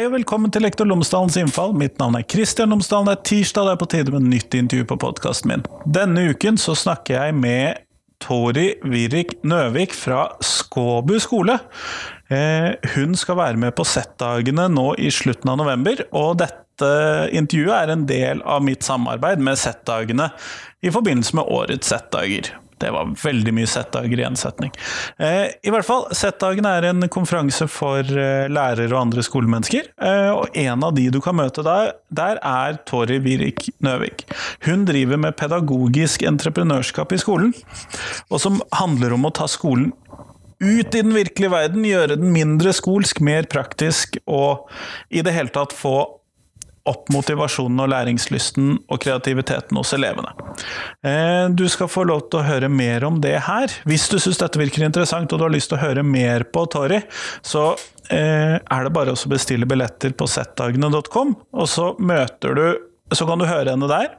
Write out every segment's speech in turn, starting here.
Hei og velkommen til Lektor Lomsdalens innfall. Mitt navn er Kristian Lomsdalen. Det er tirsdag, det er på tide med nytt intervju på podkasten min. Denne uken så snakker jeg med Tori Virik Nøvik fra Skåbu skole. Eh, hun skal være med på Z-dagene nå i slutten av november, og dette intervjuet er en del av mitt samarbeid med Z-dagene i forbindelse med årets Z-dager. Det var veldig mye Z-dager i én setning. Eh, I hvert fall, Z-dagen er en konferanse for eh, lærere og andre skolemennesker. Eh, og en av de du kan møte der, der er Tori Virik Nøvik. Hun driver med pedagogisk entreprenørskap i skolen, og som handler om å ta skolen ut i den virkelige verden, gjøre den mindre skolsk, mer praktisk, og i det hele tatt få opp motivasjonen og læringslysten og kreativiteten hos elevene. Eh, du skal få lov til å høre mer om det her. Hvis du syns dette virker interessant og du har lyst til å høre mer på Tori, så eh, er det bare å bestille billetter på settdagene.com, og så møter du så kan du høre henne der,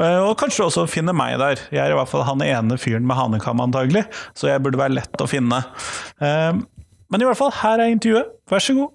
eh, og kanskje du også finner meg der. Jeg er i hvert fall han ene fyren med hanekam, antagelig, så jeg burde være lett å finne. Men i hvert fall, her er intervjuet. Vær så god.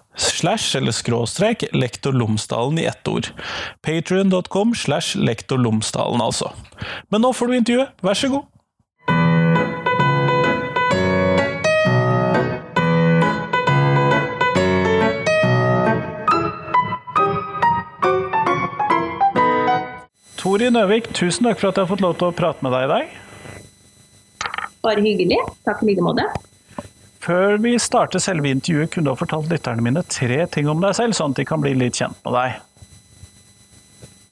slash eller skråstrek lektor Lomsdalen i ett ord. Patrion.com slash lektor Lomsdalen, altså. Men nå får du intervjuet, vær så god! Tori Nøvik, tusen takk for at jeg har fått lov til å prate med deg i dag. Bare hyggelig. Takk i like måte. Før vi starter selve intervjuet, kunne du ha fortalt lytterne mine tre ting om deg selv, sånn at de kan bli litt kjent med deg?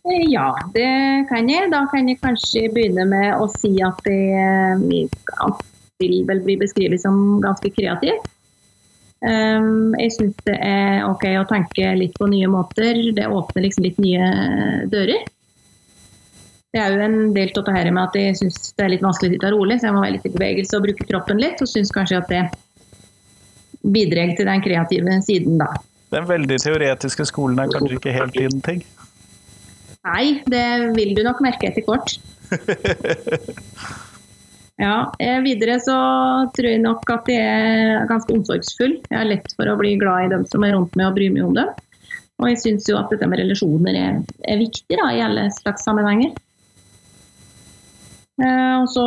Eh, ja, det kan jeg. Da kan jeg kanskje begynne med å si at jeg eh, vil vel bli beskrevet som ganske kreativ. Ehm, jeg syns det er OK å tenke litt på nye måter. Det åpner liksom litt nye dører. Det er jo en del av det her med at jeg syns det er litt vanskelig å sitte rolig, så jeg må være litt i bevegelse og bruke kroppen litt. Og syns kanskje at det bidrar til den kreative siden, da. Den veldig teoretiske skolen er kanskje ikke helt din ting? Nei, det vil du nok merke etter kort. ja, eh, videre så tror jeg nok at jeg er ganske omsorgsfull. Jeg har lett for å bli glad i dem som er rundt meg og bry meg om dem. Og jeg syns jo at dette med relasjoner er, er viktig da, i alle slags sammenhenger. Eh, og så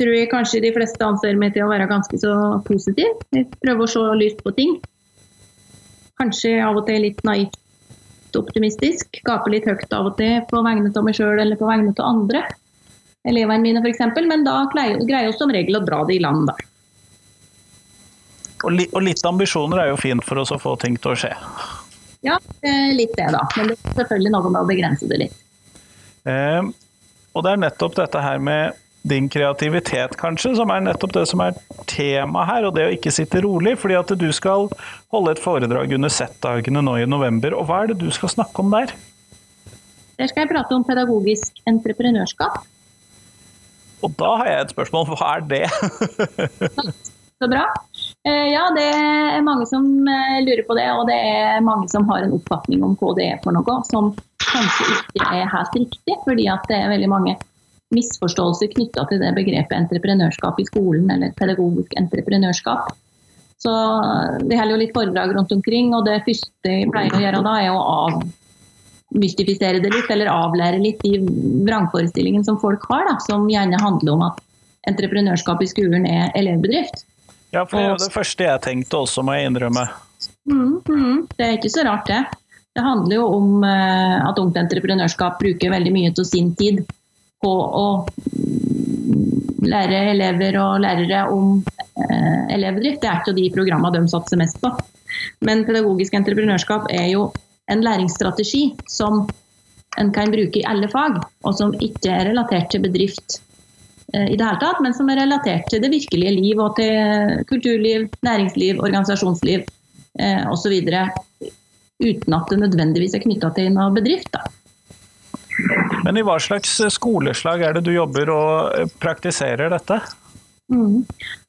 tror jeg kanskje de fleste anser meg til å være ganske så positiv. Jeg prøver å se lyst på ting. Kanskje av og til litt naivt optimistisk. Gaper litt høyt av og til på vegne av meg sjøl eller på vegne av andre. Elevene mine f.eks. Men da greier jeg som regel å dra det i land, da. Og, li og litt ambisjoner er jo fint for oss å få ting til å skje. Ja, litt det, da. Men det er selvfølgelig noe med å begrense det litt. Eh, og det er nettopp dette her med din kreativitet, kanskje, som er nettopp det som er temaet her. Og det å ikke sitte rolig. fordi at du skal holde et foredrag under Z-dagene nå i november. Og hva er det du skal snakke om der? Der skal jeg prate om pedagogisk entreprenørskap. Og da har jeg et spørsmål. Hva er det? Så bra. Eh, ja, det er mange som eh, lurer på det, og det er mange som har en oppfatning om hva det er for noe, som kanskje ikke er helt riktig, fordi at det er veldig mange misforståelser knytta til det begrepet entreprenørskap i skolen, eller pedagogisk entreprenørskap. Så Det holder jo litt foredrag rundt omkring, og det første jeg pleier å gjøre da, er å avmystifisere det litt, eller avlære litt de vrangforestillingene som folk har, da, som gjerne handler om at entreprenørskap i skolen er elevbedrift. Ja, for det er det første jeg tenkte også, må jeg innrømme. Mm, mm, det er ikke så rart, det. Det handler jo om eh, at Ungt Entreprenørskap bruker veldig mye av sin tid på å lære elever og lærere om eh, elevdrift. Det er ikke de programmene de satser mest på. Men pedagogisk entreprenørskap er jo en læringsstrategi som en kan bruke i alle fag, og som ikke er relatert til bedrift eh, i det hele tatt, men som er relatert til det virkelige liv og til kulturliv, næringsliv, organisasjonsliv eh, osv. Uten at det nødvendigvis er knytta til en bedrift. Da. Men i hva slags skoleslag er det du jobber og praktiserer dette? Mm.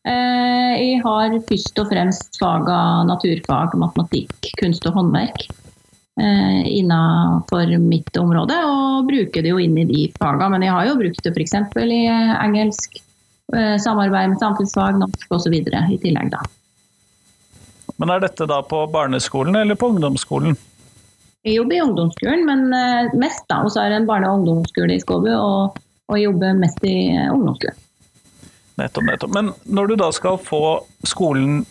Eh, jeg har først og fremst faga naturfag, matematikk, kunst og håndverk eh, innenfor mitt område, og bruker det jo inn i de fagene. Men jeg har jo brukt det f.eks. i engelsk, eh, samarbeid med samfunnsfag, norsk osv. i tillegg, da. Men er dette da på barneskolen eller på ungdomsskolen? Jeg jobber i ungdomsskolen, men eh, mest da. Og så er det en barne- og ungdomsskole i Skåbu, og, og jobber mest i eh, ungdomsskolen. Nettopp, nettopp. Men når du da skal få skolen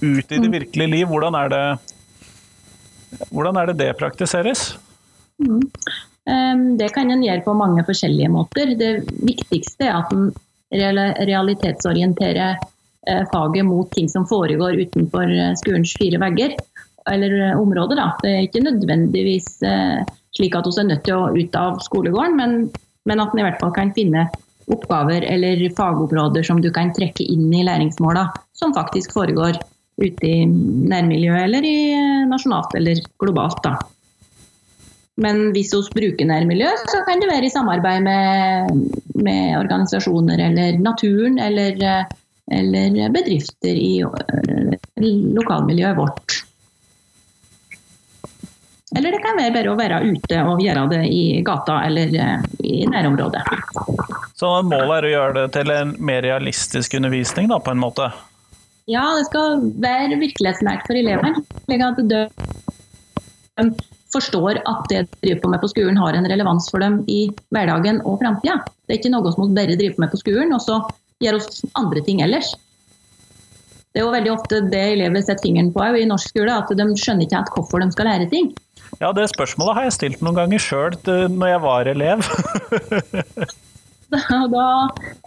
ut i det mm. virkelige liv, hvordan er det hvordan er det det praktiseres? Mm. Det kan en gjøre på mange forskjellige måter. Det viktigste er at en realitetsorienterer faget mot ting som foregår utenfor eh, skolens fire vegger, eller eh, områder. Da. Det er ikke nødvendigvis slik at vi er nødt til å ut av skolegården, men, men at en i hvert fall kan finne oppgaver eller fagområder som du kan trekke inn i læringsmåla, som faktisk foregår ute i nærmiljøet eller i nasjonalt eller globalt. Da. Men hvis vi bruker nærmiljø, så kan det være i samarbeid med, med organisasjoner eller naturen eller eller bedrifter i lokalmiljøet vårt. Eller det kan være bare å være ute og gjøre det i gata eller eh, i nærområdet. Så målet er å gjøre det til en mer realistisk undervisning, da, på en måte? Ja, det skal være virkelighetsnært for elevene. slik at de forstår at det de driver på med på skolen har en relevans for dem i hverdagen og framtida. Det er ikke noe som vi bare driver på med på skolen, og så gjør oss andre ting ellers. Det er jo veldig ofte det elever setter fingeren på i norsk skole, at de skjønner ikke helt hvorfor de skal lære ting. Ja, det spørsmålet har jeg stilt noen ganger sjøl når jeg var elev. da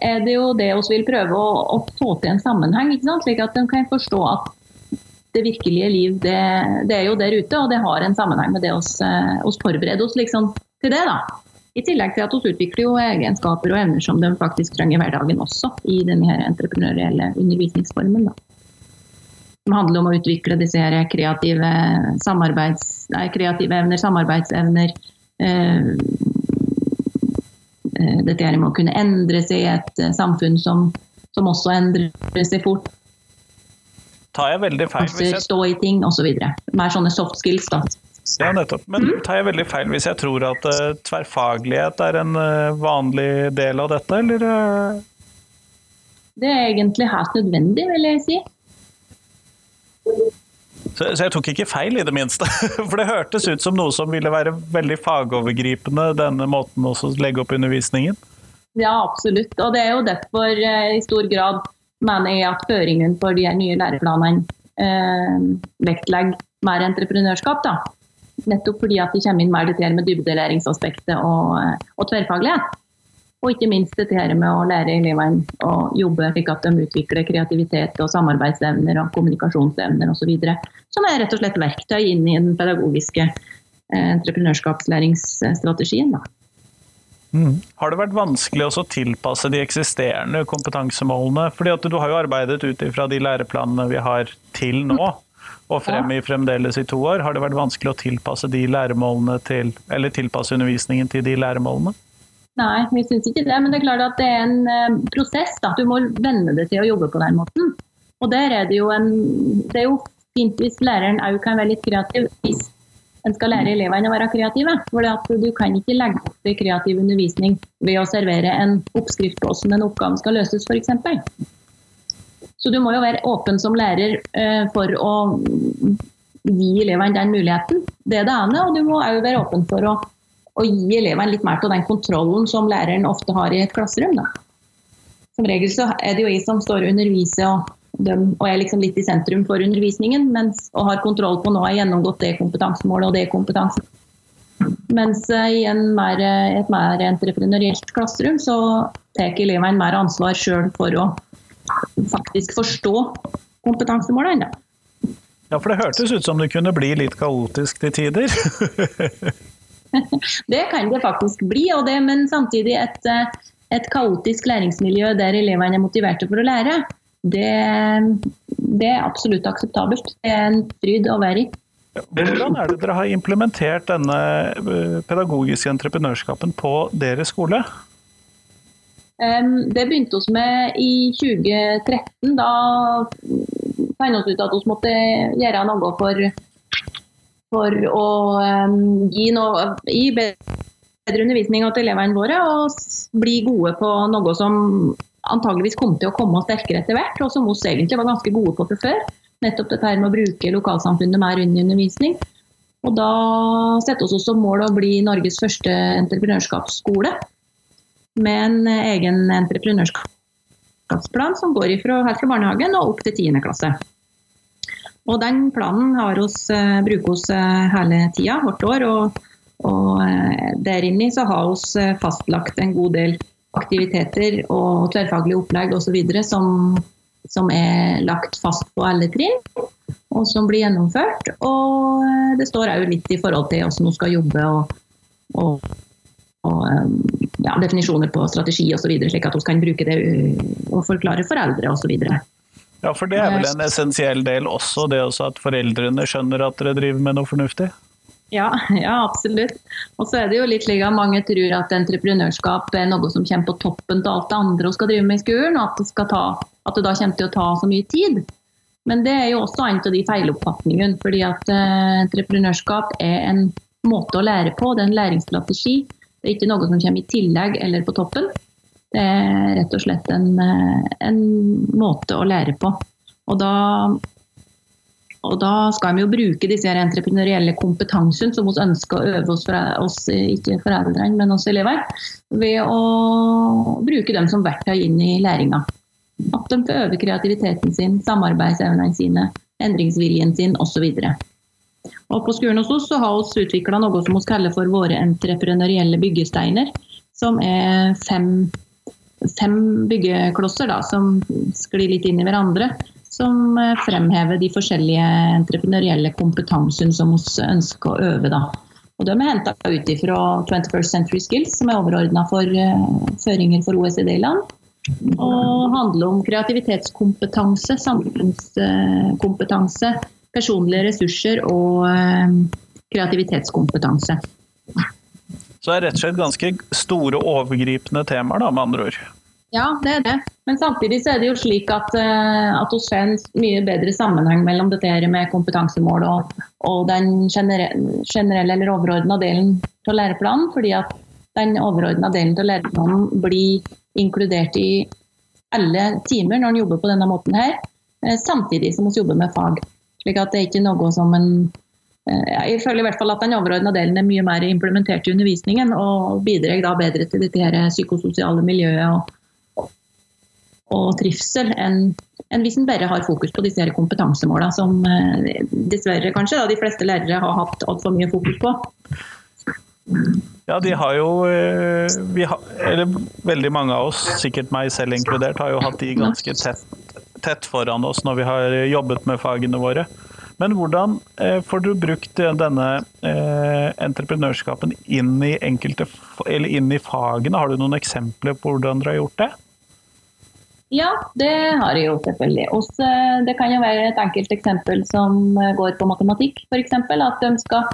er det jo det vi vil prøve å, å få til en sammenheng, slik at de kan forstå at det virkelige liv det, det, er jo der ute, og det har en sammenheng med det oss, eh, oss forbereder oss liksom til det. da. I tillegg til at vi utvikler jo egenskaper og evner som de faktisk trenger i hverdagen også, i denne entreprenørielle undervisningsformen. Da. Det handler om å utvikle disse her kreative, nei, kreative evner, samarbeidsevner. Eh, eh, dette her med å kunne endre seg i et eh, samfunn som, som også endrer seg fort. Tar jeg veldig feil Stå i ting osv. Mer sånne soft skills. da. Ja, nettopp. Men mm. tar jeg veldig feil hvis jeg tror at uh, tverrfaglighet er en uh, vanlig del av dette, eller? Uh? Det er egentlig helt nødvendig, vil jeg si. Så, så, jeg tok ikke feil i det minste. For det hørtes ut som noe som ville være veldig fagovergripende, denne måten å legge opp undervisningen? Ja, absolutt. Og det er jo derfor i stor grad mener jeg at føringen for de nye læreplanene vektlegger mer entreprenørskap. da. Nettopp fordi at de kommer inn mer dette med dybdelæringsaspektet og, og tverrfaglighet. Og ikke minst dette her med å lære elevene å jobbe slik at de utvikler kreativitet og samarbeidsevner og kommunikasjonsevner osv. Som er rett og slett verktøy inn i den pedagogiske eh, entreprenørskapslæringsstrategien. Mm. Har det vært vanskelig å tilpasse de eksisterende kompetansemålene? Fordi Du har jo arbeidet ut ifra de læreplanene vi har til nå og frem i fremdeles i to år. Har det vært vanskelig å tilpasse til, eller tilpasse undervisningen til de læremålene? Nei, vi syns ikke det. Men det er klart at det er en uh, prosess. Da. Du må venne deg til å jobbe på den måten. Og der er det jo en Det er jo fint hvis læreren òg kan være litt kreativ hvis en skal lære elevene å være kreative. For Du kan ikke legge opp til kreativ undervisning ved å servere en oppskrift på hvordan en oppgave skal løses, f.eks. Så du må jo være åpen som lærer eh, for å gi elevene den muligheten. Det er det ene. Og du må òg være åpen for å, å gi elevene litt mer av den kontrollen som læreren ofte har i et klasserom. Da. Som regel så er det jo jeg som står og underviser og, dem, og er liksom litt i sentrum for undervisningen mens, og har kontroll på nå har gjennomgått det kompetansemålet og det kompetansen. Mens i mer, et mer entreprenørielt klasserom så tar elevene mer ansvar sjøl for å faktisk forstå kompetansemålene. Ja, for det hørtes ut som det kunne bli litt kaotisk til tider? det kan det faktisk bli, det, men samtidig et, et, kaotisk læringsmiljø der elevene er motiverte for å lære, det, det er absolutt akseptabelt. Det er en fryd å være i. Hvordan er det dere har implementert denne eh, pedagogiske entreprenørskapen på deres skole? Det begynte oss med i 2013. Da fant vi ut at vi måtte gjøre noe for, for å gi, noe, gi bedre undervisning til elevene våre og bli gode på noe som antageligvis kom til å komme sterkere etter hvert, og som vi egentlig var ganske gode på fra før. Nettopp dette med å bruke lokalsamfunnet mer inn i undervisning. Og da setter vi oss som mål å bli Norges første entreprenørskapsskole. Med en egen entreprenørskapsplan som går ifra, helt fra barnehagen og opp til 10. klasse. Og den planen oss, eh, bruker vi eh, hele tida, hvert år. Og, og eh, der inni så har vi fastlagt en god del aktiviteter og tverrfaglige opplegg osv. som som er lagt fast på alle trinn, og som blir gjennomført. Og eh, det står òg litt i forhold til hvordan hun skal jobbe og, og, og eh, ja, definisjoner på strategi osv., slik at hun kan bruke det og forklare foreldre osv. Ja, for det er vel en essensiell del også, det også at foreldrene skjønner at dere driver med noe fornuftig? Ja, ja, absolutt. Og så er det jo litt slik at mange tror at entreprenørskap er noe som kommer på toppen av alt det andre hun skal drive med i skolen, og at det, ta, at det, da kommer til å ta så mye tid. Men det er jo også en av de feiloppfatningene. fordi at uh, entreprenørskap er en måte å lære på, det er en læringsstrategi. Det er ikke noe som kommer i tillegg eller på toppen. Det er rett og slett en, uh, en måte å lære på. Og da og da skal vi jo bruke disse entreprenørielle kompetansene som vi ønsker å øve oss, oss ikke foreldrene, men oss elever, ved å bruke dem som verktøy inn i læringa. At de får øve kreativiteten sin, samarbeidsevnene sine, endringsviljen sin osv. Og på skolen hos oss så har vi utvikla noe som vi kaller for våre entreprenørielle byggesteiner. Som er fem, fem byggeklosser da, som sklir litt inn i hverandre som eh, fremhever de forskjellige entreprenørielle kompetansene som vi ønsker å øve. Da. Og De er henta ut fra 21st Century Skills, som er overordna for uh, føringer for OECD-land. Og handler om kreativitetskompetanse, samfunnskompetanse, personlige ressurser og uh, kreativitetskompetanse. Så det er rett og slett ganske store, overgripende temaer, da, med andre ord? Ja, det er det. Men samtidig så er det jo slik at, uh, at vi ser en mye bedre sammenheng mellom dette her med kompetansemål og, og den generelle, generelle eller overordna delen av læreplanen. Fordi at den overordna delen av læreplanen blir inkludert i alle timer når en jobber på denne måten her, uh, samtidig som vi jobber med fag. Slik at det er ikke noe som en uh, jeg føler i hvert fall at den overordna delen er mye mer implementert i undervisningen og bidrar da bedre til dette her psykososiale miljøet og, og trivsel enn en hvis en bare har fokus på disse kompetansemålene, som eh, dessverre kanskje da, de fleste lærere har hatt altfor mye fokus på. Ja, de har jo eh, har, eller Veldig mange av oss, sikkert meg selv inkludert, har jo hatt de ganske tett, tett foran oss når vi har jobbet med fagene våre. Men hvordan eh, får du brukt denne eh, entreprenørskapen inn i, enkelte, eller inn i fagene? Har du noen eksempler på hvordan dere har gjort det? Ja, det har jeg jo selvfølgelig. Også, det kan jo være et enkelt eksempel som eh, går på matematikk, f.eks. At de skal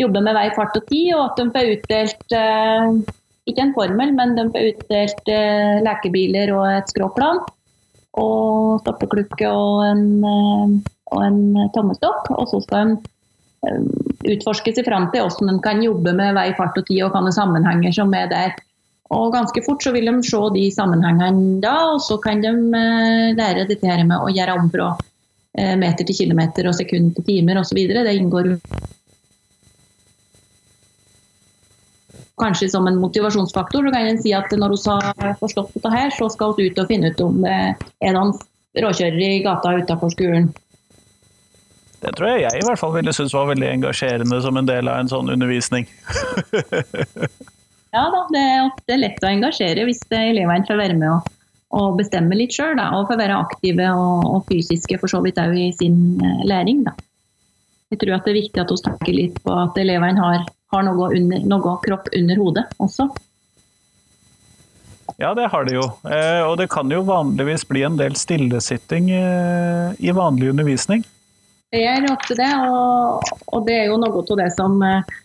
jobbe med vei, fart og tid, og at de får utdelt eh, ikke en formel, men de får utdelt eh, lekebiler og et skråplan. Og stoppeklukke og en, og en tommestokk. Og så skal de utforske seg fram til hvordan de kan jobbe med vei, fart og tid, og hvilke sammenhenger som er der. Og ganske fort så vil de se de sammenhengene da, og så kan de eh, lære dette her med å gjøre om fra eh, meter til kilometer og sekund til timer osv. Det inngår kanskje som en motivasjonsfaktor. Så kan en si at når vi har forstått dette her, så skal vi ut og finne ut om det er noen råkjører i gata utafor skolen. Det tror jeg jeg i hvert fall ville synes var veldig engasjerende som en del av en sånn undervisning. ja da, det er ofte lett å engasjere hvis elevene får være med og, og bestemme litt sjøl. Og får være aktive og, og, fysiske for så vidt òg i sin uh, læring. Da. Jeg tror at det er viktig at vi tenker litt på at elevene har, har noe, under, noe kropp under hodet også. Ja, det har det jo. Eh, og det kan jo vanligvis bli en del stillesitting eh, i vanlig undervisning. Det gjør ofte det, og, det er jo noe av det som eh,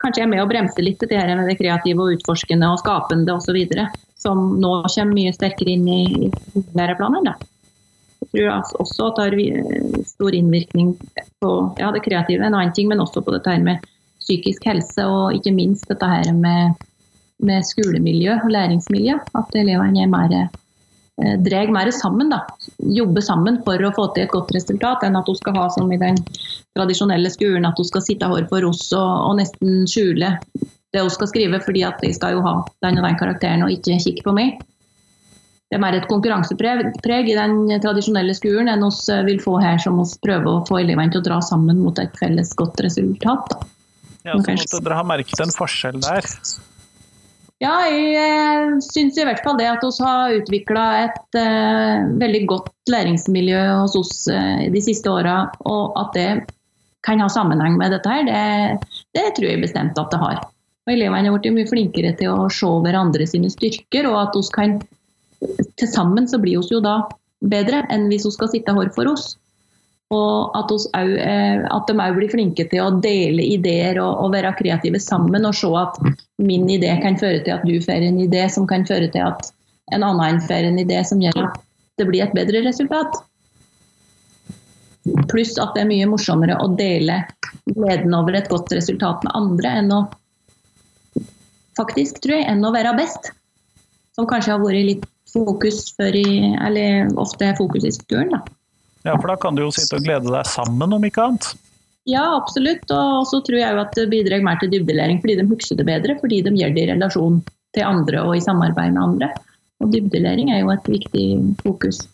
kanskje er med å bremse litt det her med det kreative og utforskende og skapende osv. Som nå kommer mye sterkere inn i, i læreplanen. Da. Jeg tror også at det har stor innvirkning på ja, det kreative, en annen ting, men også på dette her med psykisk helse og ikke minst dette her med, med skolemiljø og læringsmiljø. At elevene er mer Eh, drar mer sammen. da, Jobber sammen for å få til et godt resultat, enn at hun skal ha som i den tradisjonelle skolen, at hun skal sitte hår for oss og, og, nesten skjule det hun skal skrive, fordi at de skal jo ha den og den karakteren og ikke kikke på meg. Det er mer et konkurransepreg i den tradisjonelle skolen enn vi eh, vil få her, som vi prøver å få elevene til å dra sammen mot et felles godt resultat. Da. Ja, så måtte dere ha merket en forskjell der? Ja, jeg eh, syns i hvert fall det at vi har utvikla et uh, veldig godt læringsmiljø hos oss uh, de siste åra, og at det kan ha sammenheng med dette her, det, det tror jeg bestemt at det har. Og Elevene har blitt mye flinkere til å se hverandre sine styrker, og at vi kan Til sammen så blir vi jo da bedre enn hvis vi skal sitte hår for oss. Og at, oss er, at de òg blir flinke til å dele ideer og, og, være kreative sammen. Og se at min idé kan føre til at du får en idé som kan føre til at en annen får en idé som gjør at det blir et bedre resultat. Pluss at det er mye morsommere å dele gleden over et godt resultat med andre enn å faktisk, tror jeg, enn å være best. Som kanskje har vært litt fokus før i, eller ofte fokus i skolen. da. Ja, for da kan du jo sitte og glede deg sammen, om ikke annet. Ja, absolutt. Og så tror jeg jo at det bidrar mer til dybdelæring fordi de husker det bedre. Fordi de gjør det i relasjon til andre og i samarbeid med andre. Og dybdelæring er jo et viktig fokus.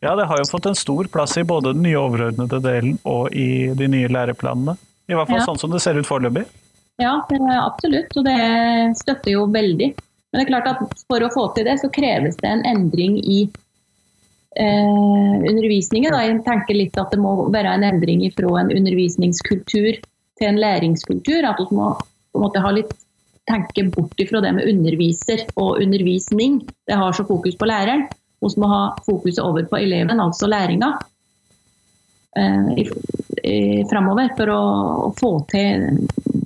Ja, det har jo fått en stor plass i både den nye overordnede delen og i de nye læreplanene. I hvert fall ja. sånn som det ser ut foreløpig. Ja, absolutt. Og det støtter jo veldig. Men det er klart at for å få til det, så kreves det en endring i eh, undervisningen. Da. Jeg tenker litt at det må være en endring fra en undervisningskultur til en læringskultur. At vi må på en måte ha litt tenke bort fra det med underviser og undervisning. Det har så fokus på læreren. Vi må ha fokuset over på eleven, altså læringa. Eh, framover for å, å, få til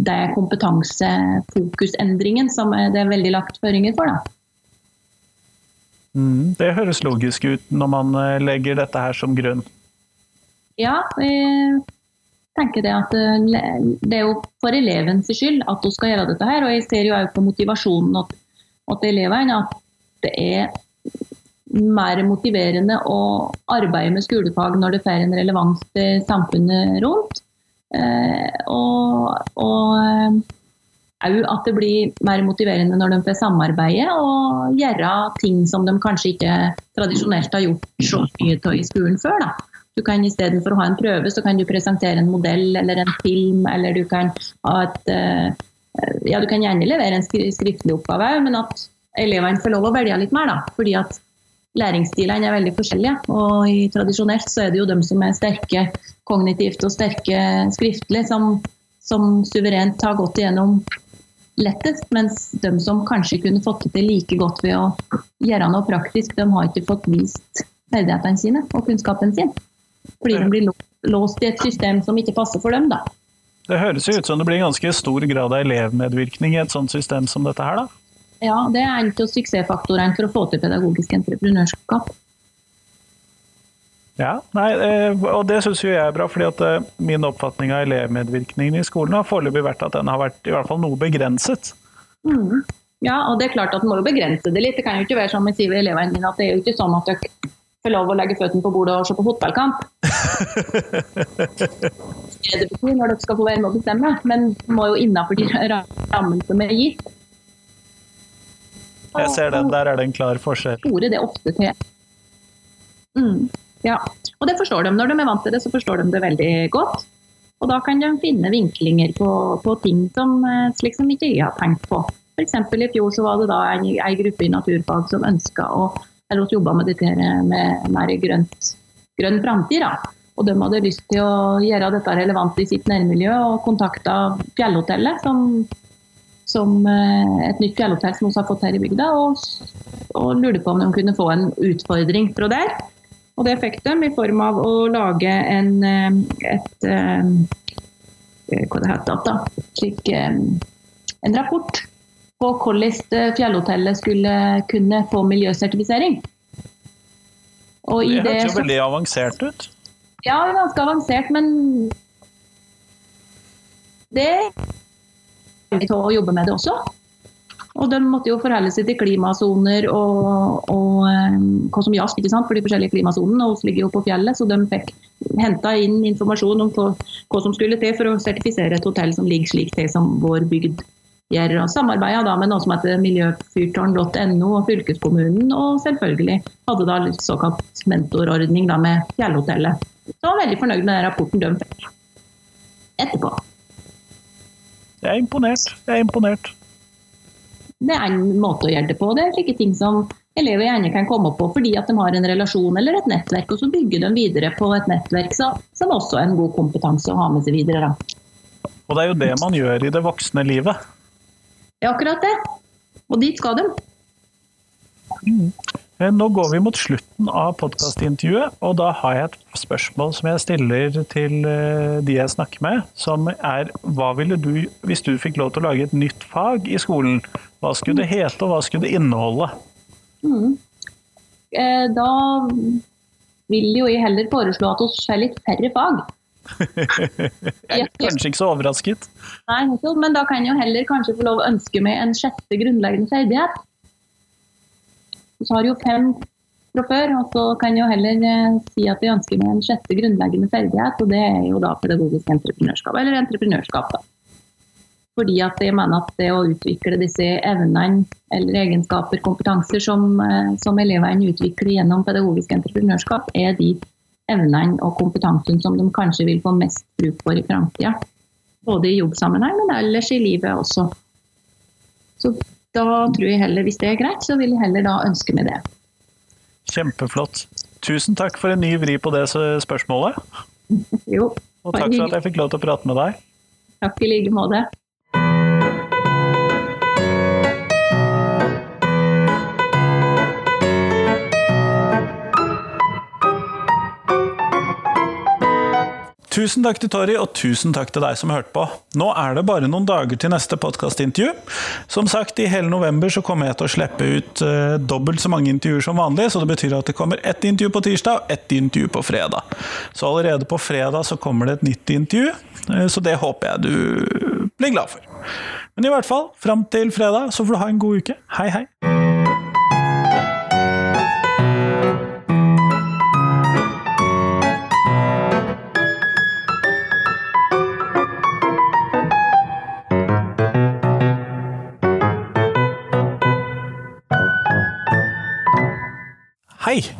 det kompetansefokusendringen som det er veldig lagt føringer for. Da. Mm, det høres logisk ut når man eh, legger dette her som grunn. Ja, jeg tenker det at eh, det er jo for elevens skyld at hun skal gjøre dette her. Og jeg ser jo òg på motivasjonen til elevene at det er mer motiverende å arbeide med skolefag når det får en relevans til samfunnet rundt. Eh, og, òg at det blir mer motiverende når de får samarbeide og gjøre ting som de kanskje ikke tradisjonelt har gjort så mye av i skolen før. Da. Du kan Istedenfor å ha en prøve, så kan du presentere en modell eller en film, eller du kan ha et eh, Ja, du kan gjerne levere en skriftlig oppgave men at elevene får lov å velge litt mer, da. Fordi at læringsstilene er veldig forskjellige. Og tradisjonelt så er det jo dem som er sterke kognitivt og sterke skriftlig, som, som suverent har gått igjennom lettest, mens de som kanskje kunne fått det til like godt ved å gjøre noe praktisk, de har ikke fått vist ferdighetene sine og kunnskapen sin. Fordi de blir låst i et system som ikke passer for dem. da. Det høres ut som det blir ganske stor grad av elevmedvirkning i et sånt system som dette her, da? Ja, det er en av suksessfaktorene for å få til pedagogisk entreprenørskap. Ja, nei, eh, og det syns jeg er bra, fordi at eh, min oppfatning av elevmedvirkningen i skolen har foreløpig vært at den har vært i hvert fall noe begrenset. Mm. Ja, og det er klart at du må jo begrense det litt. Det kan jo ikke være sånn med sier elevene mine at det er jo ikke sånn at dere får lov å legge føttene på bordet og se på fotballkamp. det betyr når dere skal få være med å bestemme, men må jo innafor de rammene som er gitt. Jeg ser den, der er det en klar forskjell. Store det ofte til Mm, ja, og det forstår de. Når de er vant til det, så forstår de det veldig godt. Og da kan de finne vinklinger på, på ting som eh, slik ikke jeg har tenkt på. F.eks. i fjor så var det da en, en gruppe i naturfag som ønska å eller jobba med dette med mer grønt, grønn framtid. Og de hadde lyst til å gjøre dette relevant i sitt nærmiljø og kontakta Fjellhotellet, som, som eh, et nytt fjellhotell som vi har fått her i bygda, og, og lurte på om de kunne få en utfordring fra der. Og det fikk de i form av å lage en, eh, et, eh, hva det heter da, slik, en rapport på hvordan fjellhotellet skulle kunne få miljøsertifisering. Og det hørtes jo veldig avansert ut. Ja, ganske avansert, men det er å jobbe med det også. Og de måtte jo forholde seg til klimasoner og, og um, hva som gjaldt for de forskjellige klimasonene. Og vi ligger jo på fjellet, så de fikk henta inn informasjon om hva, som skulle til for å sertifisere et hotell som ligger slik til som vår bygd gjør. Og samarbeida da med noe som heter miljøfyrtårn.no og fylkeskommunen, og selvfølgelig hadde da såkalt mentorordning da med Fjellhotellet. Så var veldig fornøyd med den rapporten de fikk etterpå. Jeg er imponert. Jeg er imponert det er en måte å gjøre det på. Det er slike ting som elever gjerne kan komme på fordi at de har en relasjon eller et nettverk, og så bygger de videre på et nettverk så, som også er en god kompetanse å ha med seg videre. Da. Og det er jo det man gjør i det voksne livet. Ja, akkurat det. Og dit skal de. Mm. Eh, nå går vi mot slutten av podkastintervjuet, og da har jeg et spørsmål som jeg stiller til eh, de jeg snakker med, som er hva ville du, hvis du fikk lov til å lage et nytt fag i skolen, hva skulle det hete, og hva skulle det inneholde? Mm. Eh, da vil jo jeg heller foreslå at vi får litt færre fag. jeg er kanskje ikke så overrasket. Nei, men da kan jeg jo heller kanskje få lov å ønske meg en sjette grunnleggende ferdighet. Vi har jo fem fra før, og så kan jeg jo heller eh, si at vi ønsker meg en sjette grunnleggende ferdighet, og det er jo da pedagogisk entreprenørskap, eller entreprenørskap. da. Fordi at jeg mener at det å utvikle disse evnene eller egenskaper, kompetanser som, eh, som elevene utvikler gjennom pedagogisk entreprenørskap, er de evnene og kompetansen som de kanskje vil få mest bruk for i framtida. Både i jobbsammenheng, men ellers i livet også. Så da tror jeg heller, hvis det er greit, så vil jeg heller da ønske meg det. Kjempeflott. Tusen takk for en ny vri på det spørsmålet. jo. Og takk for at jeg fikk lov til å prate med deg. Takk i like måte. Tusen takk til Tori, og tusen takk til deg som hørte på. Nå er det bare noen dager til neste podkastintervju. Som sagt, i hele november så kommer jeg til å slippe ut uh, dobbelt så mange intervjuer som vanlig, så det betyr at det kommer ett intervju på tirsdag og ett intervju på fredag. Så allerede på fredag så kommer det et nytt intervju, uh, så det håper jeg du blir glad for. Men i hvert fall, fram til fredag så får du ha en god uke. Hei! Hei!